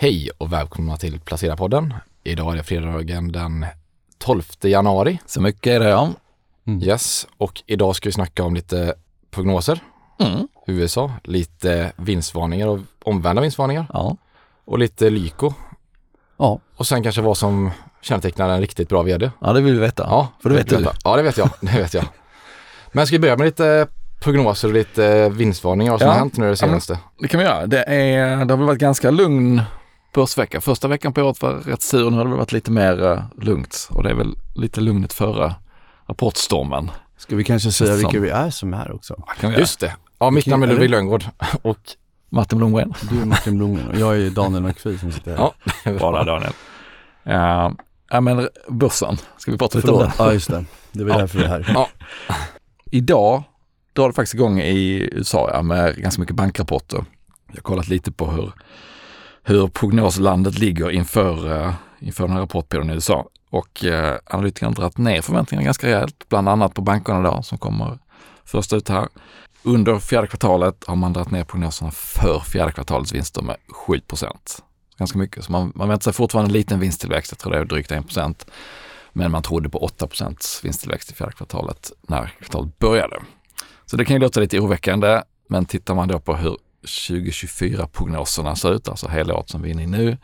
Hej och välkomna till Placera-podden. Idag är det fredagen den 12 januari. Så mycket är det ja. Mm. Yes, och idag ska vi snacka om lite prognoser. Mm. USA, lite vinstvarningar och omvända vinstvarningar Ja. och lite Lyko. Ja, Och sen kanske vad som kännetecknar en riktigt bra vd. ja, det vill vi veta. Ja, för det vet du. Ja, det vet jag. Det vet jag. Men ska vi börja med lite prognoser och lite vinstvarningar och vad som Ja. har hänt nu det senaste? Det kan vi göra. Det, är, det har väl varit ganska lugn börsvecka. Första veckan på året var rätt sur. Nu har det varit lite mer eh, lugnt och det är väl lite lugnet före rapportstormen. ska vi kanske säga Som- vilka vi är som är också? Kan vi göra? Just det. Ja, mitt namn är? Ludvig Lönngård och Martin Blomgren. Du är Martin Blomgren och jag är Daniel McPhee som sitter här. Ja. Där Daniel. Ja, ja men börsen. Ska vi prata lite om den? Ja, just det. Det var Ja. därför vi är här. Ja. Idag drar det faktiskt igång i USA ja, med ganska mycket bankrapporter. Jag har kollat lite på hur, hur prognoslandet ligger inför, eh, inför den här rapportperioden i USA. Och eh, analytikerna har dragit ner förväntningarna ganska rejält, bland annat på bankerna då som kommer först ut här. Under fjärde kvartalet har man dragit ner prognoserna för fjärde kvartalets vinster med 7 Ganska mycket. Så man, man väntar sig fortfarande en liten vinsttillväxt, jag tror det är drygt 1% Men man trodde på 8% vinsttillväxt i fjärde kvartalet när kvartalet började. Så det kan ju låta lite oroväckande, men tittar man då på hur 2024-prognoserna ser ut, alltså helåret som vi är inne i nu,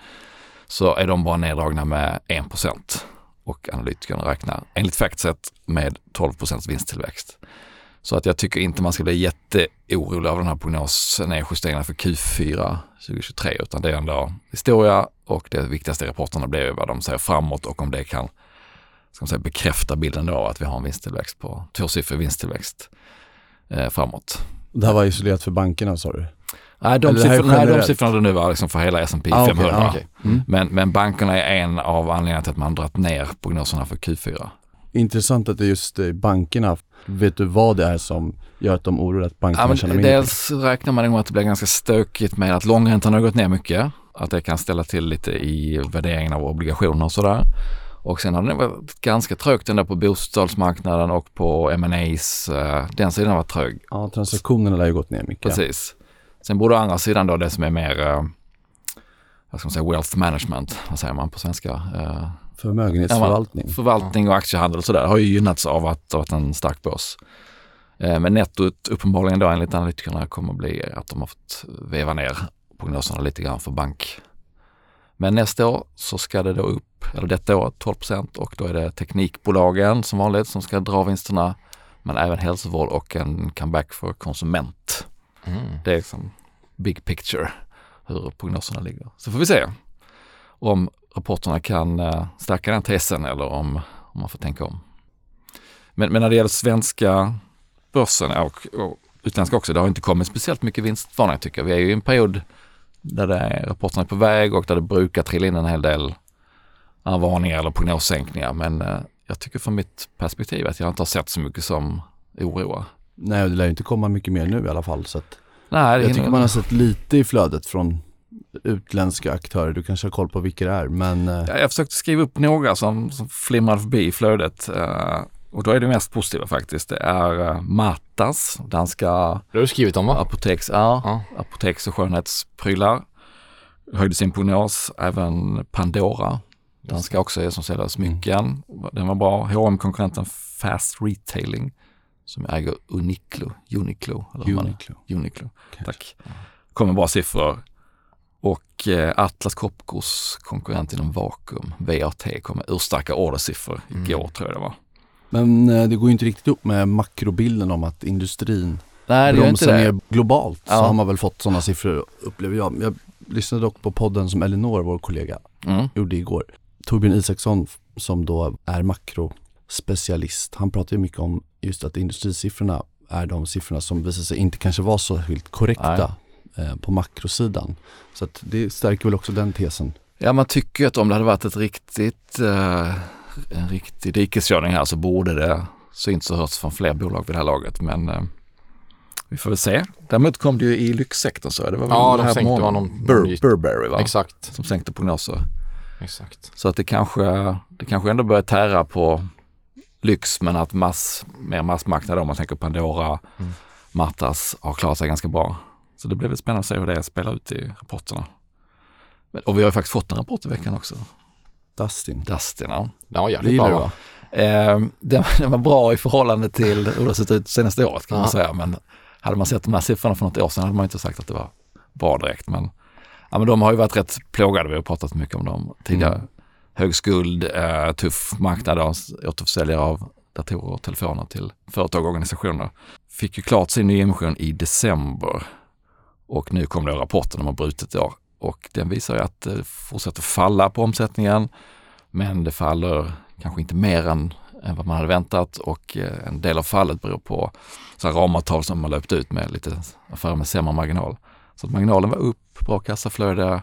så är de bara neddragna med 1% och analytikerna räknar enligt Factset med 12% vinsttillväxt. Så att jag tycker inte man ska bli jätteorolig av den här prognosen, justeringarna för Q4 2023 utan det är ändå historia och det viktigaste i rapporterna blir ju vad de säger framåt och om det kan ska man säga, bekräfta bilden då att vi har en vinsttillväxt på tvåsiffrig vinsttillväxt eh, framåt. Det här var isolerat för bankerna sa du? Nej, de, Eller siffrorna, nej, de siffrorna nu var liksom för hela S&P Ah, okej, 500. ah, okej. Mm. Men, men bankerna är en av anledningarna till att man dragit ner prognoserna för Q4. Intressant att det är just eh, bankerna. Vet du vad det är som gör att de oroar att bankerna Ja, men tjänar mindre? dels räknar man nog att det blir ganska stökigt med att långräntan har gått ner mycket. Att det kan ställa till lite i värderingen av obligationer och sådär. Och sen har det varit ganska trögt ändå på bostadsmarknaden och på M&As. eh, Den sidan har varit trög. Ja, transaktionerna har ju gått ner mycket. Precis. Sen borde å andra sidan då det som är mer, eh, vad ska man säga, wealth management, vad säger man på svenska? Eh, Förmögenhetsförvaltning. Förvaltning och aktiehandel och sådär har ju gynnats av att har varit en stark börs. Eh, Men nettot uppenbarligen då enligt analytikerna kommer att bli att de har fått veva ner prognoserna lite grann för bank. Men nästa år så ska det då upp, eller detta år 12 och då är det teknikbolagen som vanligt som ska dra vinsterna. Men även hälsovård och en comeback för konsument. Mm. Det är liksom big picture hur prognoserna ligger. Så får vi se om rapporterna kan eh, stärka den tesen eller om, om man får tänka om. Men, men när det gäller svenska börsen och, och utländska också, det har inte kommit speciellt mycket vinstvarningar tycker jag. Vi är ju i en period där det är, rapporterna är på väg och där det brukar trilla in en hel del varningar eller prognossänkningar. Men eh, jag tycker från mitt perspektiv att jag inte har sett så mycket som oroar. Nej, det lär ju inte komma mycket mer nu i alla fall. Så att Nej, jag tycker man har sett lite i flödet från utländska aktörer. Du kanske har koll på vilka det är, men eh, Ja, Jag försökte skriva upp några som, som flimrade förbi i flödet. eh, och då är det mest positiva faktiskt. Det är uh, Matas, danska Det har du skrivit om va? apoteks, ja, Ja. apoteks och skönhetsprylar. Höjde sin prognos. Även Pandora, danska också som säljer smycken. Den var bra. hm konkurrenten Fast Retailing som äger Uniqlo. Uniqlo. Eller man- Uniqlo. Uniqlo. Kanske. Tack. Kommer bra siffror. Och eh, Atlas Copcos konkurrent inom vakuum, VAT, kommer urstarka ordersiffror igår tror jag det var. Men eh, det går ju inte riktigt upp med makrobilden om att industrin Nej, det gör inte bromsar det. ner globalt. Så Ja. har man väl fått sådana siffror upplever jag. Jag lyssnade dock på podden som Elinor, vår kollega, Mm. gjorde igår. Torbjörn Isaksson som då är makrospecialist. Han pratar ju mycket om just att industrisiffrorna är de siffrorna som visar sig inte kanske vara så helt korrekta eh, på makrosidan. Så att det stärker väl också den tesen. Ja, man tycker att om det hade varit ett riktigt, eh, en riktig dikeskörning här så borde det synts och hörts från fler bolag vid det här laget. Men eh, vi får väl se. Däremot kom det ju i lyxsektorn så. Det var väl Ja, det de här sänkte någon- Bur- Burberry va? Exakt. Som sänkte prognoser. Exakt. Så att det kanske, det kanske ändå börjar tära på lyx men att mass, mer massmarknad om man tänker Pandora, Mm. Mattas har klarat sig ganska bra. Så det blir väl spännande att se hur det spelar ut i rapporterna. Men- Och vi har ju faktiskt fått en rapport i veckan också. Dustin. Dustin, ja. Den var Det jävligt bra va? Eh, den, den var bra i förhållande till hur det har sett ut senaste året kan man Ja. säga. Men hade man sett de här siffrorna för något år sedan hade man inte sagt att det var bra direkt. Men, ja, men de har ju varit rätt plågade, vi har pratat mycket om dem tidigare. Mm. Hög skuld, eh, tuff marknad, och återförsäljare av datorer och telefoner till företag och organisationer. Fick ju klart sin nyemission i december och nu kom då rapporten om har brutit år. Och den visar ju att det fortsätter falla på omsättningen men det faller kanske inte mer än, än vad man hade väntat och eh, en del av fallet beror på så här ramavtal som man löpt ut med lite affärer med sämre marginal. Så att marginalen var upp, bra kassaflöde,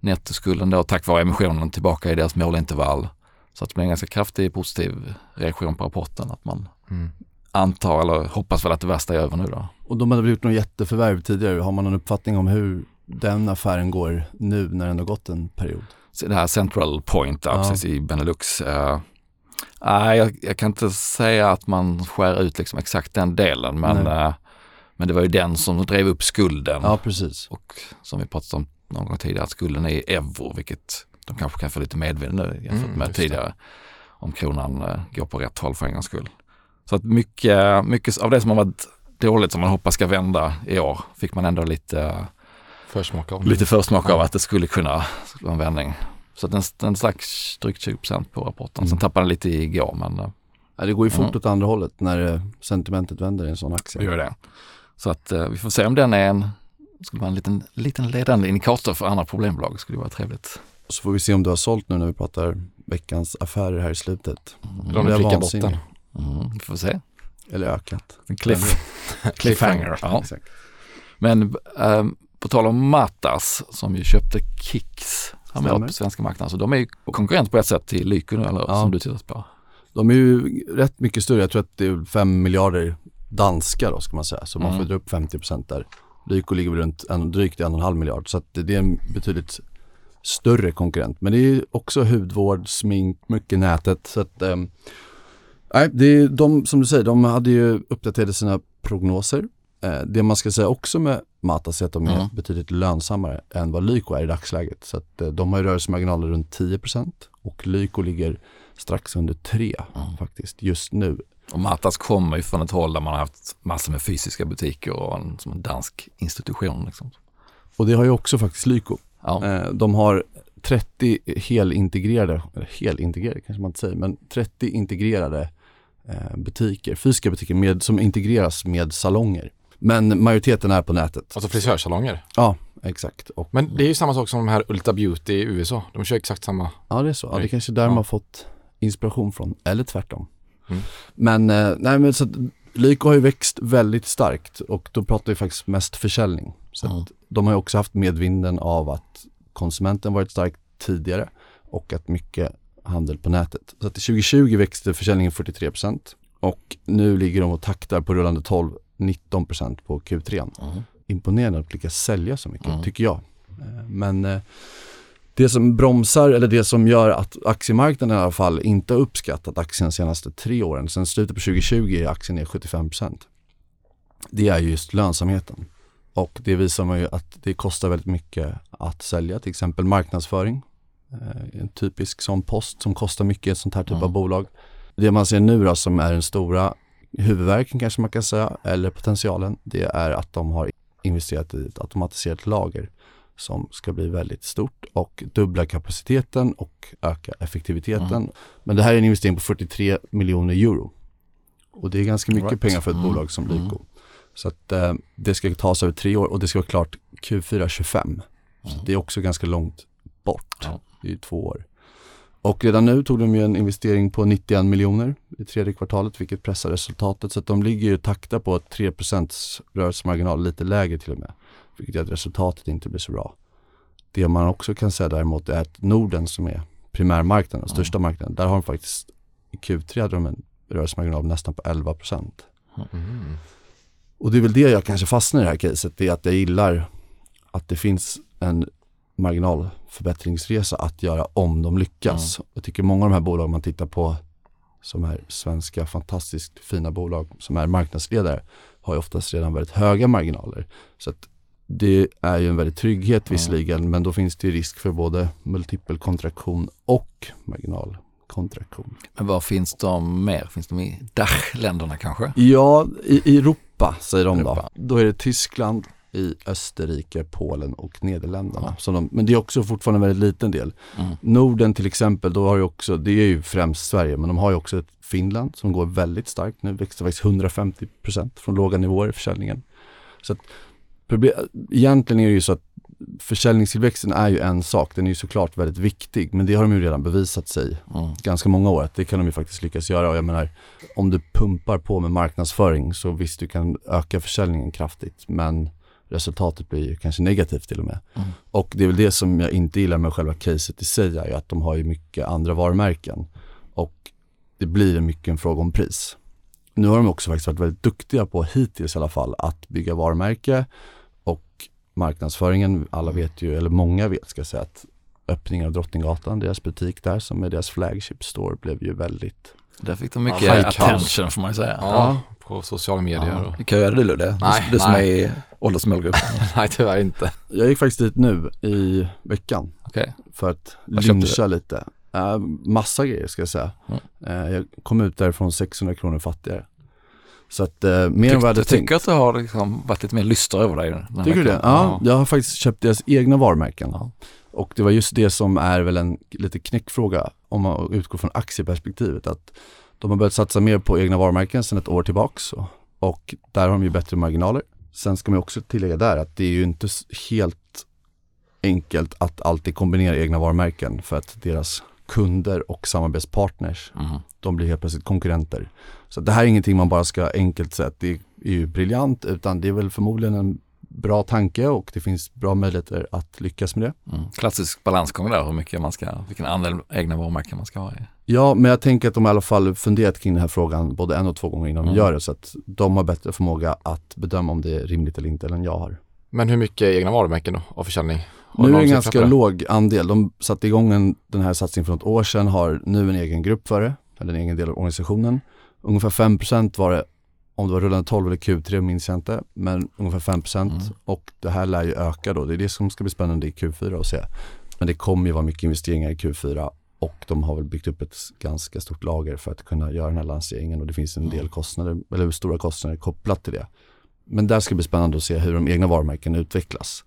nettoskulden då tack vare emissionen tillbaka i deras målintervall. Så att det blev en ganska kraftig positiv reaktion på rapporten att man Mm. antar eller hoppas väl att det värsta är över nu då. Och de hade väl gjort något jätteförvärv tidigare. Har man någon uppfattning om hur den affären går nu när den har gått en period? Så det här Central Point Ja. precis i Benelux. eh, Nej, jag, jag kan inte säga att man skär ut liksom exakt den delen men, eh, men det var ju den som drev upp skulden. Ja, precis. Och som vi pratat om någon gång tidigare, att skulden är i euro, vilket de kanske kan få lite medvind nu jämfört Mm, med tidigare. Om kronan eh, går på rätt håll för en gångs skull. Så att mycket, mycket av det som har varit dåligt som man hoppas ska vända i år fick man ändå lite, Försmak av. lite försmak av att det skulle kunna vara en vändning. Så att den, den stack drygt 20 på rapporten. Mm. Sen tappade den lite igår men eh, Ja, det går ju fort Mm. åt andra hållet när eh, sentimentet vänder i en sån aktie. det gör det. Så att vi får se om den är en, skulle vara en liten, liten ledande indikator för andra problembolag. skulle vara trevligt. Så får vi se om du har sålt nu när vi pratar veckans affärer här i slutet. Mm. De Det är är pricka vansinnigt. botten. Mm, vi får se. Eller ökat. En cliff, cliffhanger. Ja. Exakt. Men ehm, på tal om Matas som ju köpte Kicks här med på svenska marknaden. Så de är ju konkurrent på ett sätt till Lyko nu eller Ja. som du tittat på. De är ju rätt mycket större. Jag tror att det är 5 miljarder danska då ska man säga. Så man Mm. får dra upp 50% där. Lyko ligger runt en, drygt en och en halv miljard. Så det är en betydligt större konkurrent. Men det är också hudvård, smink, mycket nätet. Så att, nej, det är de, som du säger, de hade ju uppdaterat sina prognoser. Eh, det man ska säga också med Matas är att de är Mm. betydligt lönsammare än vad Lyko är i dagsläget. Så att eh, de har ju rörelsemarginaler runt 10% och Lyko ligger strax under 3 Mm. faktiskt just nu. Och Matas kommer ju från ett håll där man har haft massor med fysiska butiker och en, som en dansk institution. Liksom. Och det har ju också faktiskt Lyko. Ja. Eh, de har 30 helintegrerade, eller helintegrerade kanske man inte säger, men 30 integrerade eh, butiker, fysiska butiker med, som integreras med salonger. Men majoriteten är på nätet. Alltså frisörsalonger. Ja, exakt. Och, Men det är ju samma sak som de här Ulta Beauty i USA. De kör exakt samma. ja, det är så. Ja, det är kanske är där Ja. har fått inspiration från, eller tvärtom. Mm. Men, eh, nej men så att Lyko har ju växt väldigt starkt och då pratar vi faktiskt mest försäljning. Så Mm. de har ju också haft medvinden av att konsumenten varit stark tidigare och att mycket handel på nätet. Så att 2020 växte försäljningen 43% och nu ligger de och taktar på rullande 12 19% på Q3. Mm. Imponerande att lyckas sälja så mycket, Mm. tycker jag. Eh, Men eh, det som bromsar, eller det som gör att aktiemarknaden i alla fall inte har uppskattat aktien de senaste tre åren, sen slutet på 2020 är aktien ner 75%. Det är ju just lönsamheten. Och det visar man ju att det kostar väldigt mycket att sälja, till exempel marknadsföring. Eh, En typisk sån post som kostar mycket i ett sånt här typ Mm. av bolag. Det man ser nu då som är den stora huvudverken kanske man kan säga, eller potentialen, det är att de har investerat i ett automatiserat lager som ska bli väldigt stort och dubbla kapaciteten och öka effektiviteten. Mm. Men det här är en investering på 43 miljoner euro. Och det är ganska mycket Right. pengar för ett Mm. bolag som Mm. Lyko. Så att eh, det ska tas över tre år och det ska vara klart Q4 25. Så Mm. det är också ganska långt bort. Det är ju två år. Och redan nu tog de ju en investering på 91 miljoner i tredje kvartalet vilket pressar resultatet. Så att de ligger ju och taktar på 3% rörelsemarginal, lite lägre till och med. Vilket gör att resultatet inte blir så bra. Det man också kan säga däremot är att Norden som är primärmarknaden, den största marknaden, där har de faktiskt i Q3 hade de en rörelsemarginal nästan på 11%. Mm. Och det är väl det jag kanske fastnar i det här caset, det är att jag gillar att det finns en marginalförbättringsresa att göra om de lyckas. Jag tycker många av de här bolagen man tittar på som är svenska fantastiskt fina bolag som är marknadsledare har ju oftast redan väldigt höga marginaler. Så att det är ju en väldig trygghet Mm. visserligen men då finns det ju risk för både multipelkontraktion och marginalkontraktion. Men var finns de mer? Finns de i Dach-länderna kanske? Ja, i, Europa säger de Europa. då. Då är det Tyskland, i Österrike, Polen och Nederländerna. Ja. De, men det är också fortfarande en väldigt liten del. Mm. Norden till exempel, då har ju också, det är ju främst Sverige, men de har ju också ett Finland som går väldigt starkt nu, växte faktiskt 150% från låga nivåer i försäljningen. Så att egentligen är det ju så att försäljningstillväxten är ju en sak, den är ju såklart väldigt viktig, men det har de ju redan bevisat sig Mm. ganska många år att det kan de ju faktiskt lyckas göra och jag menar om du pumpar på med marknadsföring så visst du kan öka försäljningen kraftigt men resultatet blir ju kanske negativt till och med. Mm. Och det är väl det som jag inte gillar med själva caset i sig är ju att de har ju mycket andra varumärken och det blir mycket en fråga om pris. Nu har de också faktiskt varit väldigt duktiga på hittills i alla fall att bygga varumärke marknadsföringen, alla vet ju, eller många vet ska jag säga att öppningen av Drottninggatan, deras butik där som är deras flagship store blev ju väldigt Där fick de mycket Ja, attention får man ju säga. Ja, på sociala medier. Ja. Gör det du Ludde? Nej, du, du som nej. är i åldersmålgruppen. Nej, tyvärr inte. Jag gick faktiskt dit nu i veckan Okej. för att lyncha lite. Uh, massa grejer ska jag säga. Mm. Eh, jag kom ut därifrån 600 kronor fattigare. Så att uh, mer än vad jag hade Jag tycker tänkt. att du har liksom varit lite mer lyster över dig Tycker du det? veckan. Ja, jag har faktiskt köpt deras egna varumärken. Ja. Och det var just det som är väl en lite knäckfråga om man utgår från aktieperspektivet. Att de har börjat satsa mer på egna varumärken sedan ett år tillbaks och, och där har de ju bättre marginaler. Sen ska man också tillägga där att det är ju inte helt enkelt att alltid kombinera egna varumärken för att deras kunder och samarbetspartners Mhm. de blir helt plötsligt konkurrenter. Så det här är ingenting man bara ska enkelt säga att det är ju briljant utan det är väl förmodligen en bra tanke och det finns bra möjligheter att lyckas med det. Mm. Klassisk balansgång där, hur mycket man ska, vilken andel egna varumärken man ska ha i. Ja, men jag tänker att de i alla fall funderat kring den här frågan både en och två gånger innan Mm. de gör det så att de har bättre förmåga att bedöma om det är rimligt eller inte än jag har. Men hur mycket egna varumärken då av försäljning? Nu är det en ganska det? låg andel. De satte igång en, den här satsningen för något år sedan, har nu en egen grupp för det, eller en egen del av organisationen. Ungefär 5% var det, om det var rullande 12 eller Q3 minns jag inte, men ungefär 5% Mm. och det här lär ju öka då. Det är det som ska bli spännande i Q4 att se. Men det kommer ju vara mycket investeringar i Q4 och de har väl byggt upp ett ganska stort lager för att kunna göra den här lanseringen och det finns en del kostnader, eller stora kostnader kopplat till det. Men där ska det bli spännande att se hur de egna varumärken utvecklas.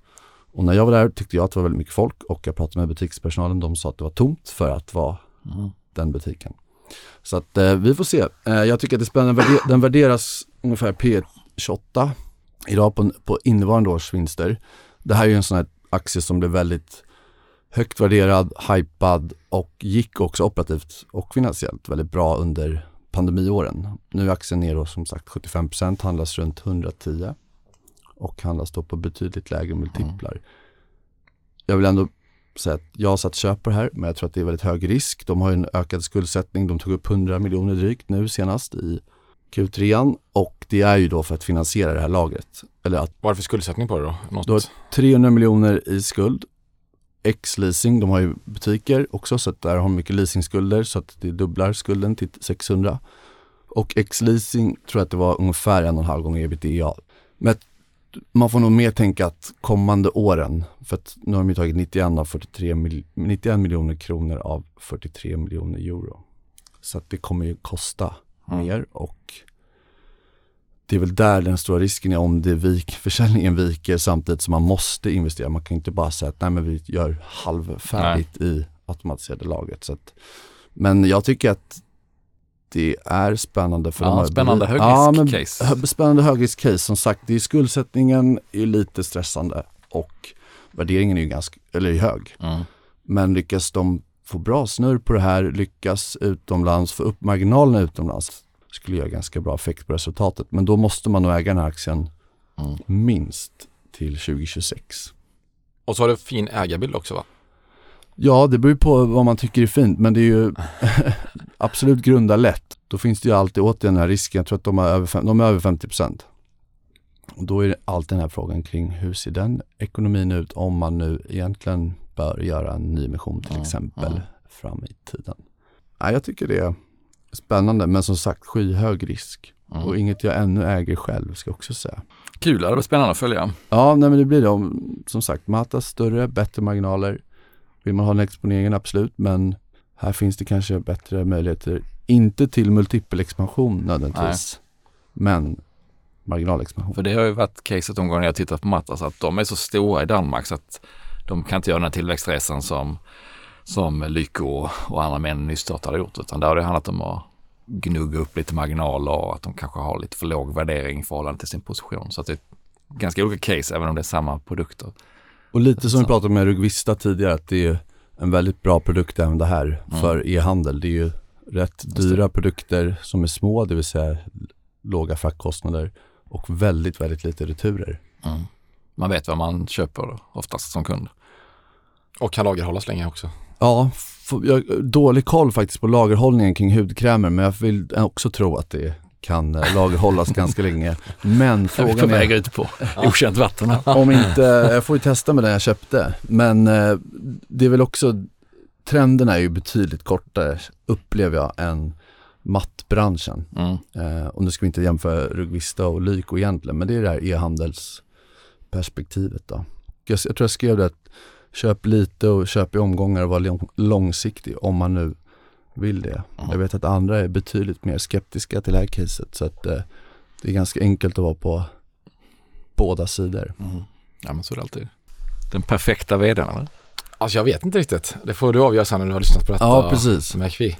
Och när jag var där tyckte jag att det var väldigt mycket folk och jag pratade med butikspersonalen. De sa att det var tomt för att vara Mm. den butiken. Så att eh, vi får se. Eh, jag tycker att det är spännande. Den värderas ungefär P28 idag på, på innevarande års vinster. Det här är ju en sån här aktie som blev väldigt högt värderad, hypad och gick också operativt och finansiellt väldigt bra under pandemiåren. Nu är aktien ner då som sagt 75% handlas runt 110 och handlas då på betydligt lägre multiplar. Jag vill ändå säga att jag har satt köp på det här men jag tror att det är väldigt hög risk. De har ju en ökad skuldsättning. De tog upp 100 miljoner drygt nu senast i Q3 och det är ju då för att finansiera det här lagret. Eller att Vad är det för skuldsättning på det då? Något? Du har 300 miljoner i skuld. X-leasing, de har ju butiker också så att där har de mycket leasingskulder så att det dubblar skulden till 600. Och X-leasing tror jag att det var ungefär en och en halv gång ebitda. Men att man får nog mer tänka att kommande åren, för att nu har de ju tagit 91, av 43 mil, 91 miljoner kronor av 43 miljoner euro. Så att det kommer ju kosta Mm. mer och det är väl där den stora risken är om det vik, försäljningen viker samtidigt som man måste investera. Man kan inte bara säga att nej men vi gör halvfärdigt i automatiserade lagret. Så att, men jag tycker att det är spännande för Ja, de har- spännande Ja, men högrisk-case. hö- Spännande högrisk-case. Som sagt, det är skuldsättningen är lite stressande och värderingen är ju ganska, eller hög. Mm. Men lyckas de få bra snurr på det här, lyckas utomlands, få upp marginalerna utomlands, skulle göra ganska bra effekt på resultatet. Men då måste man nog äga den här aktien Mm. minst till 2026. Och så har du fin ägarbild också va? Ja, det beror ju på vad man tycker är fint, men det är ju absolut grunda lätt. Då finns det ju alltid återigen den här risken, jag tror att de är över, de är över 50%. Och då är det alltid den här frågan kring hur ser den ekonomin ut om man nu egentligen bör göra en nymission till Mm, exempel mm. fram i tiden. Nej, jag tycker det är spännande, men som sagt skyhög risk. Mm. Och inget jag ännu äger själv ska jag också säga. Kul, det var spännande att följa. Ja, nej, men det blir det. Om, som sagt, Matas större, bättre marginaler. Vill man ha den exponeringen, absolut. Men här finns det kanske bättre möjligheter. Inte till multipelexpansion nödvändigtvis. Men marginalexpansion. För det har ju varit caset de gånger jag tittat på Mattas att de är så stora i Danmark så att de kan inte göra den här tillväxtresan som, som Lyko och andra män nystartade har gjort. Utan där har det handlat om att gnugga upp lite marginaler och att de kanske har lite för låg värdering i förhållande till sin position. Så att det är ganska olika case även om det är samma produkter. Och lite som vi pratade med Rugvista tidigare, att det är en väldigt bra produkt även det här Mm. för e-handel. Det är ju rätt dyra produkter som är små, det vill säga låga fraktkostnader och väldigt, väldigt lite returer. Mm. Man vet vad man köper oftast som kund. Och kan lagerhållas länge också. Ja, jag har dålig koll faktiskt på lagerhållningen kring hudkrämer men jag vill också tro att det kan eh, lagerhållas ganska länge. Men frågan är, ut på okänt vatten om inte, jag får ju testa med den jag köpte, men eh, det är väl också, trenderna är ju betydligt kortare upplever jag än mattbranschen. Mm. Eh, och nu ska vi inte jämföra Rugvista och Lyko egentligen, men det är det här e-handelsperspektivet då. Jag, jag tror jag skrev det att köp lite och köp i omgångar och var lång, långsiktig om man nu vill det. Mm. Jag vet att andra är betydligt mer skeptiska till det här caset så att eh, det är ganska enkelt att vara på båda sidor. Mm. Ja men så är det alltid. Den perfekta vdn eller? Alltså jag vet inte riktigt. Det får du avgöra sen när du har lyssnat på detta. Ja, precis. Med Kvi.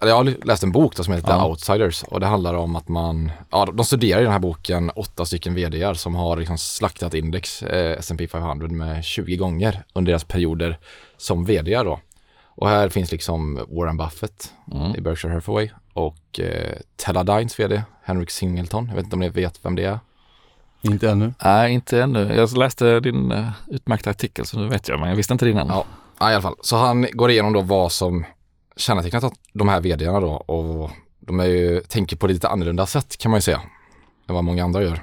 Jag har läst en bok då som heter Ja. Outsiders och det handlar om att man, ja de studerar i den här boken åtta stycken vdar som har liksom slaktat index eh, S&P 500 med 20 gånger under deras perioder som vdar då. Och här finns liksom Warren Buffett Mm. i Berkshire Hathaway och eh, Teledynes vd Henrik Singleton. Jag vet inte om ni vet vem det är. Inte ännu. Nej, inte ännu. Jag läste din uh, utmärkta artikel så nu vet jag, men jag visste inte din än. Ja. Ja, i alla fall. Så han går igenom då vad som kännetecknat de här vdarna då och de är ju, tänker på lite annorlunda sätt kan man ju säga än vad många andra gör.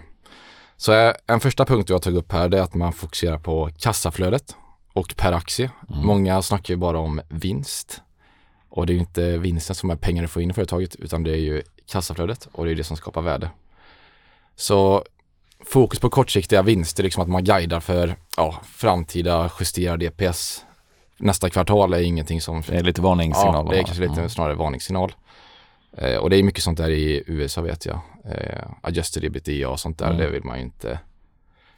Så eh, en första punkt jag tagit upp här är att man fokuserar på kassaflödet och per aktie. Mm. Många snackar ju bara om vinst och det är ju inte vinsten som är pengar du får in i företaget utan det är ju kassaflödet och det är det som skapar värde. Så fokus på kortsiktiga vinster, liksom att man guidar för ja, framtida justerad DPS nästa kvartal är ingenting som... Det är lite varningssignaler. Ja, det är kanske lite Mm. snarare varningssignal. Eh, och det är mycket sånt där i USA vet jag. Eh, adjusted ebitda och sånt där, Mm. det vill man ju inte.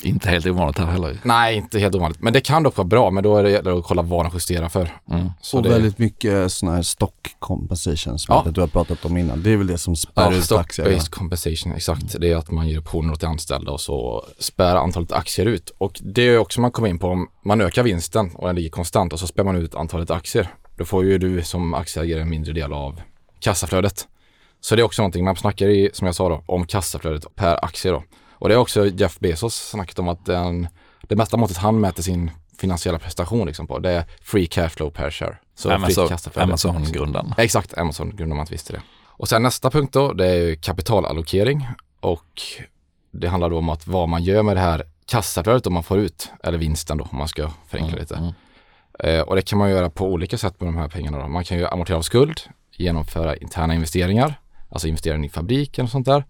Inte helt ovanligt här heller. Nej, inte helt ovanligt. Men det kan dock vara bra, men då är det att kolla vad de justerar för. Mm. Så och det, väldigt mycket sådana här stock compensation som Ja. du har pratat om innan. Det är väl det som spär Ja, ut aktierna. stock-based compensation, exakt. Det är att man ger optioner åt de anställda och så spär antalet aktier ut. Och det är också man kommer in på om man ökar vinsten och den ligger konstant och så spär man ut antalet aktier. Då får ju du som aktieägare en mindre del av kassaflödet. Så det är också någonting man snackar i, som jag sa då, om kassaflödet per aktie då. Och det är också Jeff Bezos snackat om att den, det mesta måttet han mäter sin finansiella prestation liksom på, det är free cash flow per share. Så Amazon, kassaflöde. Amazon-grundaren. Exakt, Amazon grundar man inte visste det. Och sen nästa punkt då, det är ju kapitalallokering och det handlar då om att vad man gör med det här kassaflödet om man får ut, eller vinsten då om man ska förenkla lite. Mm. Eh, och det kan man göra på olika sätt med de här pengarna då. Man kan ju amortera av skuld, genomföra interna investeringar, alltså investeringar i fabriken och sånt där.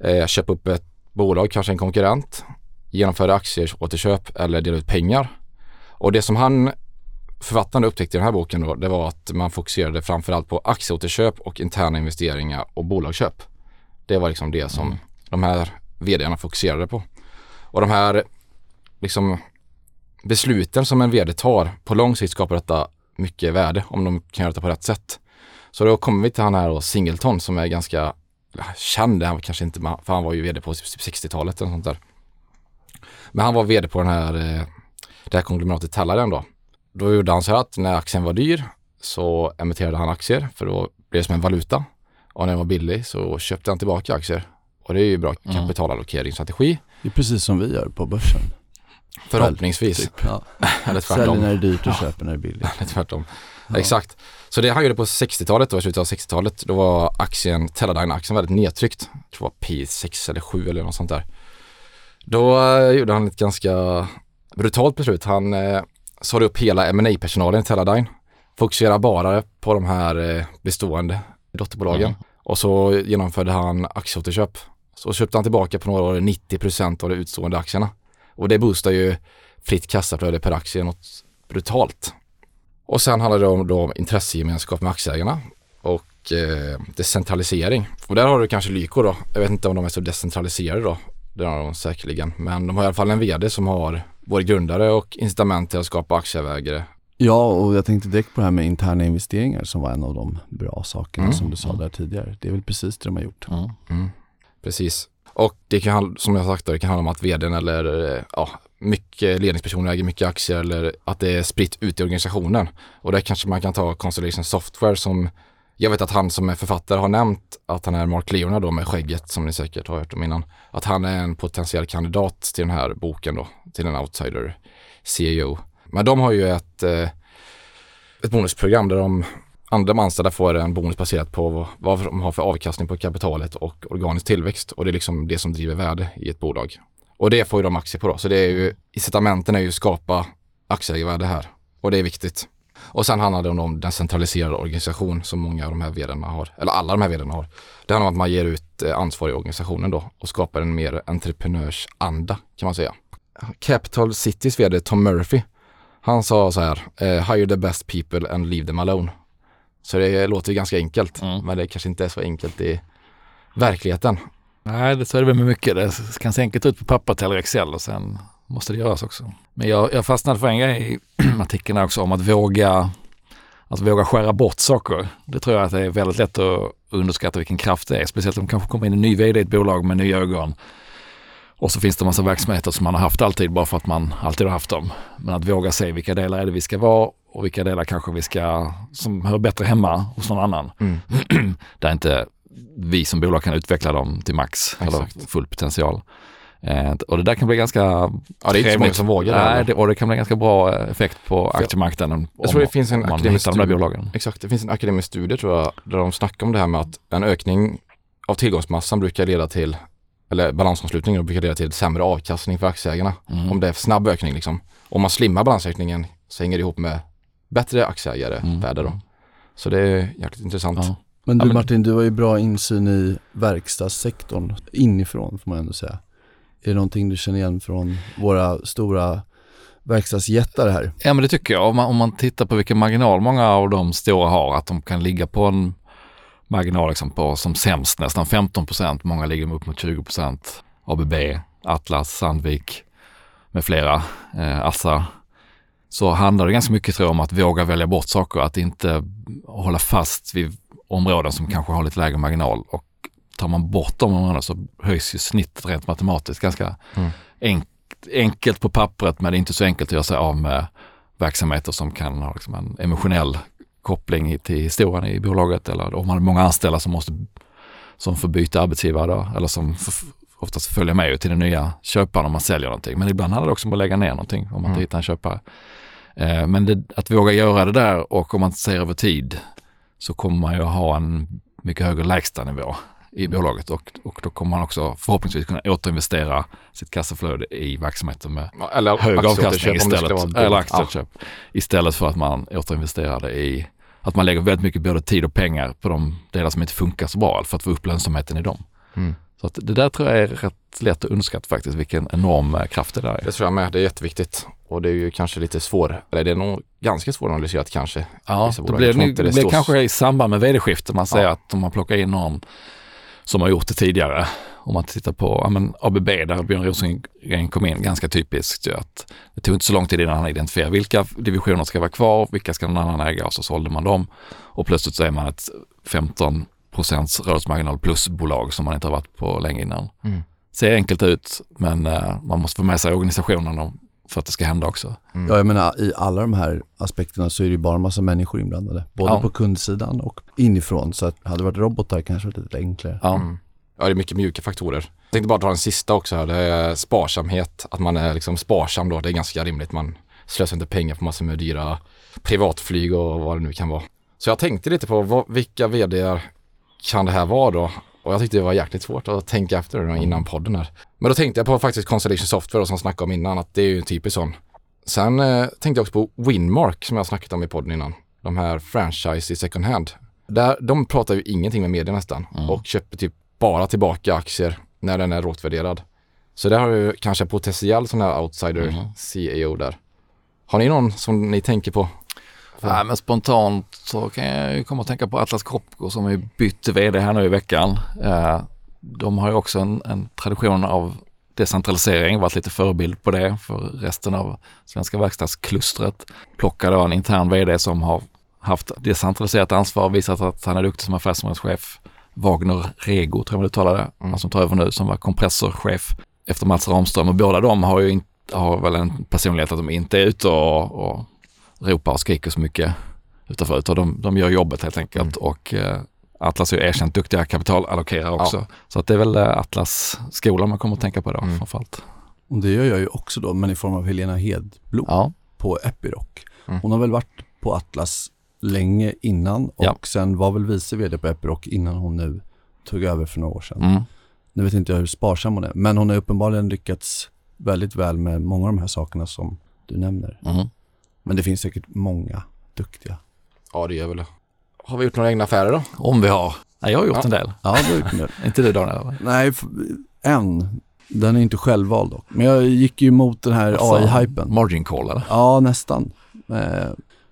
Eh, köpa upp ett bolag, kanske en konkurrent, genomföra aktieåterköp eller dela ut pengar. Och det som han författaren upptäckte i den här boken då, det var att man fokuserade framförallt på aktieåterköp och interna investeringar och bolagsköp. Det var liksom det som de här vdarna fokuserade på. Och de här liksom besluten som en vd tar på lång sikt skapar detta mycket värde om de kan göra det på rätt sätt. Så då kommer vi till han här då, Singleton som är ganska känd, han kanske inte, för han var ju vd på 60-talet eller sånt där. Men han var vd på den här, eh, det här konglomeratet Teledyne då. Då gjorde han så här att när aktien var dyr så emitterade han aktier för då blev det som en valuta. Och när den var billig så köpte han tillbaka aktier. Och det är ju bra Mm. kapitalallokeringsstrategi. Det är precis som vi gör på börsen. Förhoppningsvis. Typ. Ja. Eller Säljer tvärtom. när det är dyrt och köper när det är billigt. Eller tvärtom. Ja. Exakt. Så det han gjorde på 60-talet, då, slutet av 60-talet, då var aktien, Teledyne-aktien väldigt nedtryckt. Jag tror det var P6 eller 7 eller något sånt där. Då eh, gjorde han ett ganska brutalt beslut. Han eh, sade upp hela ma personalen i Teledyne. Fokuserade bara på de här eh, bestående dotterbolagen. Mm. Och så genomförde han aktieåterköp. Så köpte han tillbaka på några år 90% av de utstående aktierna. Och det boostar ju fritt kassaflöde per aktie något brutalt. Och sen handlar det om då intressegemenskap med aktieägarna och eh, decentralisering. Och där har du kanske Lyko då. Jag vet inte om de är så decentraliserade då. Det har de säkerligen. Men de har i alla fall en vd som har både grundare och incitament till att skapa aktieägare. Ja, och jag tänkte direkt på det här med interna investeringar som var en av de bra sakerna Mm. som du sa där tidigare. Det är väl precis det de har gjort. Mm. Mm. Precis. Och det kan, som jag sagt, då, det kan handla om att vdn eller eh, ja, mycket ledningspersoner äger mycket aktier eller att det är spritt ut i organisationen. Och där kanske man kan ta Constellation Software som jag vet att han som är författare har nämnt att han är Mark Leona då med skägget som ni säkert har hört om innan. Att han är en potentiell kandidat till den här boken då, till en outsider CEO. Men de har ju ett, eh, ett bonusprogram där de andra anställda får en bonus baserat på vad, vad de har för avkastning på kapitalet och organisk tillväxt. Och det är liksom det som driver värde i ett bolag. Och det får ju de aktier på då. Så det är ju, incitamenten är ju att skapa aktieägarvärde här. Och det är viktigt. Och sen handlar det om, den centraliserade organisation som många av de här vdarna har, eller alla de här vdarna har. Det handlar om att man ger ut eh, ansvar i organisationen då och skapar en mer entreprenörsanda kan man säga. Capital Citys vd Tom Murphy, han sa så här, eh, hire the best people and leave them alone. Så det låter ju ganska enkelt, Mm. men det kanske inte är så enkelt i verkligheten. Nej, det så är det väl med mycket. Det kan enkelt ut på papper eller Excel och sen måste det göras också. Men jag, jag fastnade för en grej i artikeln också om att våga, att våga skära bort saker. Det tror jag att det är väldigt lätt att underskatta vilken kraft det är. Speciellt om det kanske kommer in en ny vd i ett bolag med nya ögon. Och så finns det en massa verksamheter som man har haft alltid bara för att man alltid har haft dem. Men att våga se vilka delar är det vi ska vara och vilka delar kanske vi ska, som hör bättre hemma hos någon annan. Mm. Där inte vi som bolag kan utveckla dem till max eller Exakt. full potential. Eh, och det där kan bli ganska Ja, det är inte så många som vågar Nej, det, och det kan bli ganska bra eh, effekt på För aktiemarknaden Jag tror det finns en om akademisk studie. Exakt, det finns en akademisk studie tror jag där de snackar om det här med att en ökning av tillgångsmassan brukar leda till, eller balansomslutningen brukar leda till sämre avkastning för aktieägarna. Mm. Om det är snabb ökning liksom. Om man slimmar balansräkningen så hänger det ihop med bättre aktieägare Mm. värde då. Så det är jäkligt intressant. Ja. Men du Ja, men- Martin, du har ju bra insyn i verkstadssektorn inifrån får man ändå säga. Är det någonting du känner igen från våra stora verkstadsjättar här? Ja men det tycker jag. Om man, om man tittar på vilken marginal många av de stora har, att de kan ligga på en marginal liksom på som sämst nästan 15 procent. Många ligger upp mot 20 procent. ABB, Atlas, Sandvik med flera, eh, Assa. Så handlar det ganska mycket tror jag om att våga välja bort saker, att inte hålla fast vid områden som kanske har lite lägre marginal. Och tar man bort de områdena så höjs ju snittet rent matematiskt ganska Mm. enk, enkelt på pappret men det är inte så enkelt att göra sig av med verksamheter som kan ha liksom en emotionell koppling till historien i bolaget eller om man har många anställda som måste som får byta arbetsgivare då, eller som oftast följer med till den nya köparen om man säljer någonting. Men ibland handlar det också om att lägga ner någonting om man inte Mm. hittar en köpare. Eh, men det, att våga göra det där och om man ser över tid så kommer man ju ha en mycket högre lägstanivå i bolaget och, och då kommer man också förhoppningsvis kunna återinvestera sitt kassaflöde i verksamheten med Eller hög avkastning istället. Eller Ja. aktieköp. Istället för att man återinvesterar det i att man lägger väldigt mycket både tid och pengar på de delar som inte funkar så bra för att få upp lönsamheten i dem. Mm. Så att det där tror jag är rätt lätt att underskatta faktiskt, vilken enorm eh, kraft det där är. Det tror jag med, det är jätteviktigt. Och det är ju kanske lite svår, eller det är nog ganska svåranalyserat kanske. Ja, det blir, det det blir kanske i samband med vd-skifte man säger Ja. att om man plockar in någon som har gjort det tidigare. Om man tittar på ja, men ABB där Björn Rosengren kom in, ganska typiskt ju att det tog inte så lång tid innan han identifierade vilka divisioner ska vara kvar, vilka ska någon annan äga och så sålde man dem. Och plötsligt så är man ett 15 procents rörelsemarginal plusbolag som man inte har varit på länge innan. Mm. Ser enkelt ut men eh, man måste få med sig organisationen för att det ska hända också. Mm. Ja, jag menar i alla de här aspekterna så är det ju bara en massa människor inblandade. Både Ja. på kundsidan och inifrån. Så att hade det varit robotar kanske det varit lite enklare. Ja. Mm. Ja, det är mycket mjuka faktorer. Jag tänkte bara dra den sista också här. Det är sparsamhet. Att man är liksom sparsam då. Det är ganska rimligt. Man slösar inte pengar på massor med dyra privatflyg och vad det nu kan vara. Så jag tänkte lite på vad, vilka vd kan det här vara då? Och jag tyckte det var jäkligt svårt att tänka efter innan podden här. Men då tänkte jag på faktiskt Constellation Software då, som jag snackade om innan, att det är ju en typisk sån. Sen eh, tänkte jag också på Winmark som jag snackat om i podden innan. De här franchise i second hand. Där, de pratar ju ingenting med media nästan Mm. och köper typ bara tillbaka aktier när den är rått värderad. Så där har du kanske en potentiell sån här outsider Mm. CEO där. Har ni någon som ni tänker på? Nej, men spontant så kan jag ju komma att tänka på Atlas Copco som har bytt vd här nu i veckan. Eh, de har ju också en, en tradition av decentralisering, varit lite förebild på det för resten av svenska verkstadsklustret. Plockar då en intern vd som har haft decentraliserat ansvar, visat att han är duktig som affärsområdeschef. Wagner Rego tror jag man uttalar det, han som tar över nu som var kompressorchef efter Mats Ramström och båda de har ju inte, har väl en personlighet att de inte är ute och, och ropar och skriker så mycket utanför utan de, de gör jobbet helt enkelt och eh, Atlas är ju erkänt duktiga kapitalallokerare också. Så att det är väl eh, Atlas skolan man kommer att tänka på då Mm. framförallt. Och det gör jag ju också då, men i form av Helena Hedblom Ja, på Epiroc. Mm. Hon har väl varit på Atlas länge innan och Ja. sen var väl vice vd på Epiroc innan hon nu tog över för några år sedan. mm. Nu vet inte jag hur sparsam hon är, men hon har uppenbarligen lyckats väldigt väl med många av de här sakerna som du nämner. Mm. Men det finns säkert många duktiga. Ja det gör väl det. Har vi gjort några egna affärer då? Om vi har. Nej, jag har gjort Ja. en del. Ja, det är det. Inte du Daniel? Nej, en. Den är inte självvald dock. Men jag gick ju emot den här AI-hypen. Margin call eller? Ja, nästan. Eh,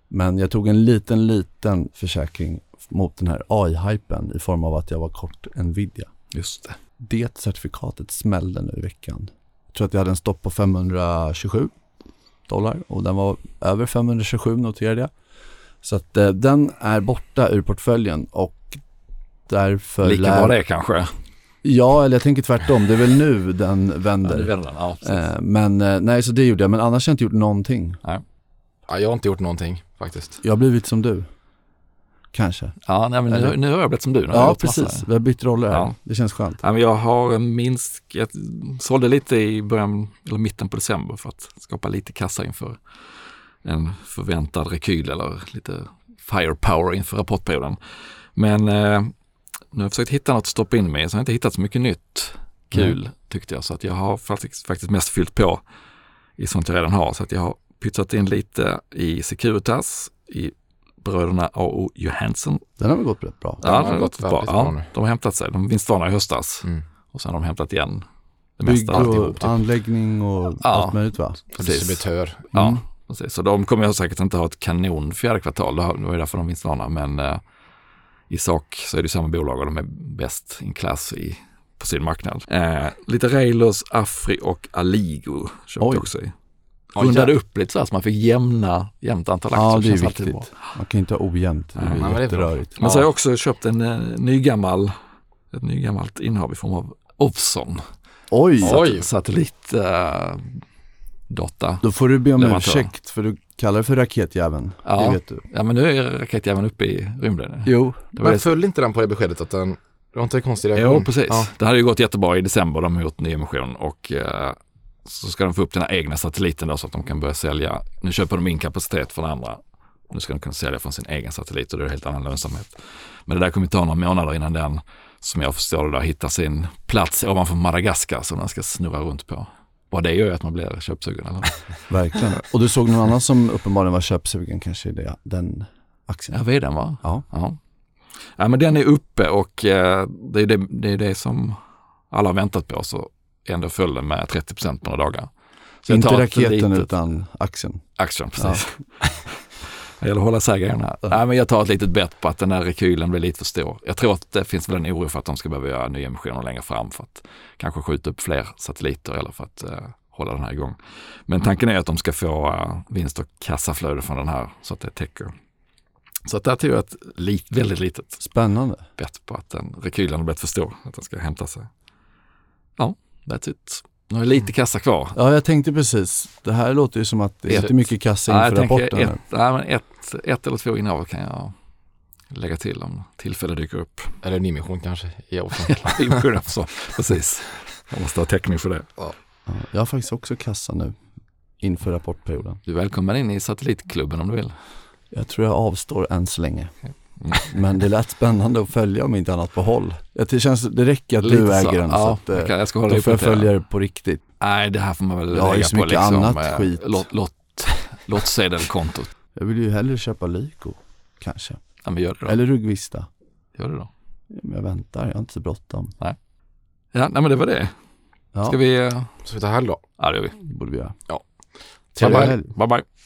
Men jag tog en liten, liten försäkring mot den här AI-hypen i form av att jag var kort Nvidia. Just det. Det certifikatet smällde nu i veckan. Jag tror att jag hade en stopp på 527 dollar och den var över 527 noterade jag. Så att eh, den är borta ur portföljen och därför Lika lär- bra det kanske. Ja, eller jag tänker tvärtom. Det är väl nu den Ja, vänder. vänder den. Ja. Eh, men eh, nej, så det gjorde jag. Men annars har jag inte gjort någonting. Ja, jag har inte gjort någonting faktiskt. Jag har blivit som du. Kanske. Ja, nej, men nu, nu har jag blivit som du. Ja, gjort massa- precis. Vi har bytt roller här. Ja. Det känns skönt. Ja, men jag har minst, jag sålde lite i början, eller mitten på december för att skapa lite kassa inför en förväntad rekyl eller lite firepower inför rapportperioden. Men eh, nu har jag försökt hitta något att stoppa in mig så jag har inte hittat så mycket nytt kul tyckte jag. Så att jag har faktiskt, faktiskt mest fyllt på i sånt jag redan har. Så att jag har pytsat in lite i Securitas, i bröderna A.O. Johansson. Den har väl gått rätt bra. Ja, Ja, de det har gått gått bra. bra Ja, de har hämtat sig. De vinstvarnade i höstas Mm. och sen har de hämtat igen det Bygg mesta. och typ. anläggning och Ja. allt möjligt va? Distributör. Ja, Mm. precis. Så de kommer jag säkert inte ha ett kanon fjärde kvartal. Det var ju därför de vinstvarnar. Men eh, i sak så är det samma bolag och de är bäst in class i, på sin marknad. Eh, lite Reilos, Afri och Aligo köpte Oj. jag också i. Ja, Rundade upp lite så här så man fick jämna, jämnt antal aktier. Ja, det är viktigt. bra. Man kan inte ha ojämnt. Det blir bra. jätterörigt. Men så har Ja. jag också köpt en eh, nygammal, ett nygammalt innehav i form av Ovzon. Oj! Oj. Satellit eh, data. Då får du be om Leverantör. ursäkt för du kallar det för raketjäveln. Ja. Det vet du. Ja men nu är raketjäveln uppe i rymden. Jo. Men det föll inte den på det beskedet att den, det var inte en konstig Jo, reaktion? precis. Ja. Det hade ju gått jättebra i december. De har gjort nyemission och eh, så ska de få upp den här egna satelliten då så att de kan börja sälja. Nu köper de in kapacitet från andra. Nu ska de kunna sälja från sin egen satellit och det är helt annan lönsamhet. Men det där kommer ta några månader innan den, som jag förstår det, där, hittar sin plats ovanför Madagaskar som den ska snurra runt på. Bara det gör ju att man blir köpsugen. Eller? Verkligen. Och du såg någon annan som uppenbarligen var köpsugen kanske i den aktien? Ja, vdn va? Ja. Ja. ja, men den är uppe och eh, det, är det, det är det som alla har väntat på. Så ändå föll den med 30 på några dagar. Så Inte raketen litet- utan aktien. Aktien, precis. Det gäller att hålla isär grejerna. Nej, men jag tar ett litet bett på att den här rekylen blir lite för stor. Jag tror att det finns väl en oro för att de ska behöva göra nyemissioner längre fram för att kanske skjuta upp fler satelliter eller för att eh, hålla den här igång. Men tanken är att de ska få eh, vinst och kassaflöde från den här så att det täcker. Så att där tog jag ett lit, väldigt litet Spännande. bett på att den rekylen har blivit för stor, att den ska hämta sig. Ja, that's it. Nu har lite kassa kvar. Ja, jag tänkte precis. Det här låter ju som att det är Ett- inte mycket kassa inför tänker rapporten. ett, nej, men ett, ett eller två innehav kan jag lägga till om tillfälle dyker upp. Eller en emission kanske i Ovzon. Inbjudan så, Precis. Jag måste ha täckning för det. Ja, jag har faktiskt också kassa nu inför rapportperioden. Du är välkommen in i satellitklubben om du vill. Jag tror jag avstår än så länge. Mm. Men det lät spännande att följa om inte annat på håll. Det, känns, det räcker att Lite du så. äger den så Ja, att, eh, jag, kan, jag ska hålla då får jag följa det på riktigt. Nej, det här får man väl Jag har ju lägga så på mycket liksom, annat eh, skit. Lott, lott, lottsedelkontot. Jag vill ju hellre köpa Lyko, kanske. Ja, men gör det då. Eller Rugvista. Gör det då. Jag väntar, jag har inte så bråttom. Ja, nej men det var det. Ja, Ska vi... eh, Så vi tar helg då. Ja, det gör vi. det borde vi göra. Trevlig Bye, helg. bye. bye, bye.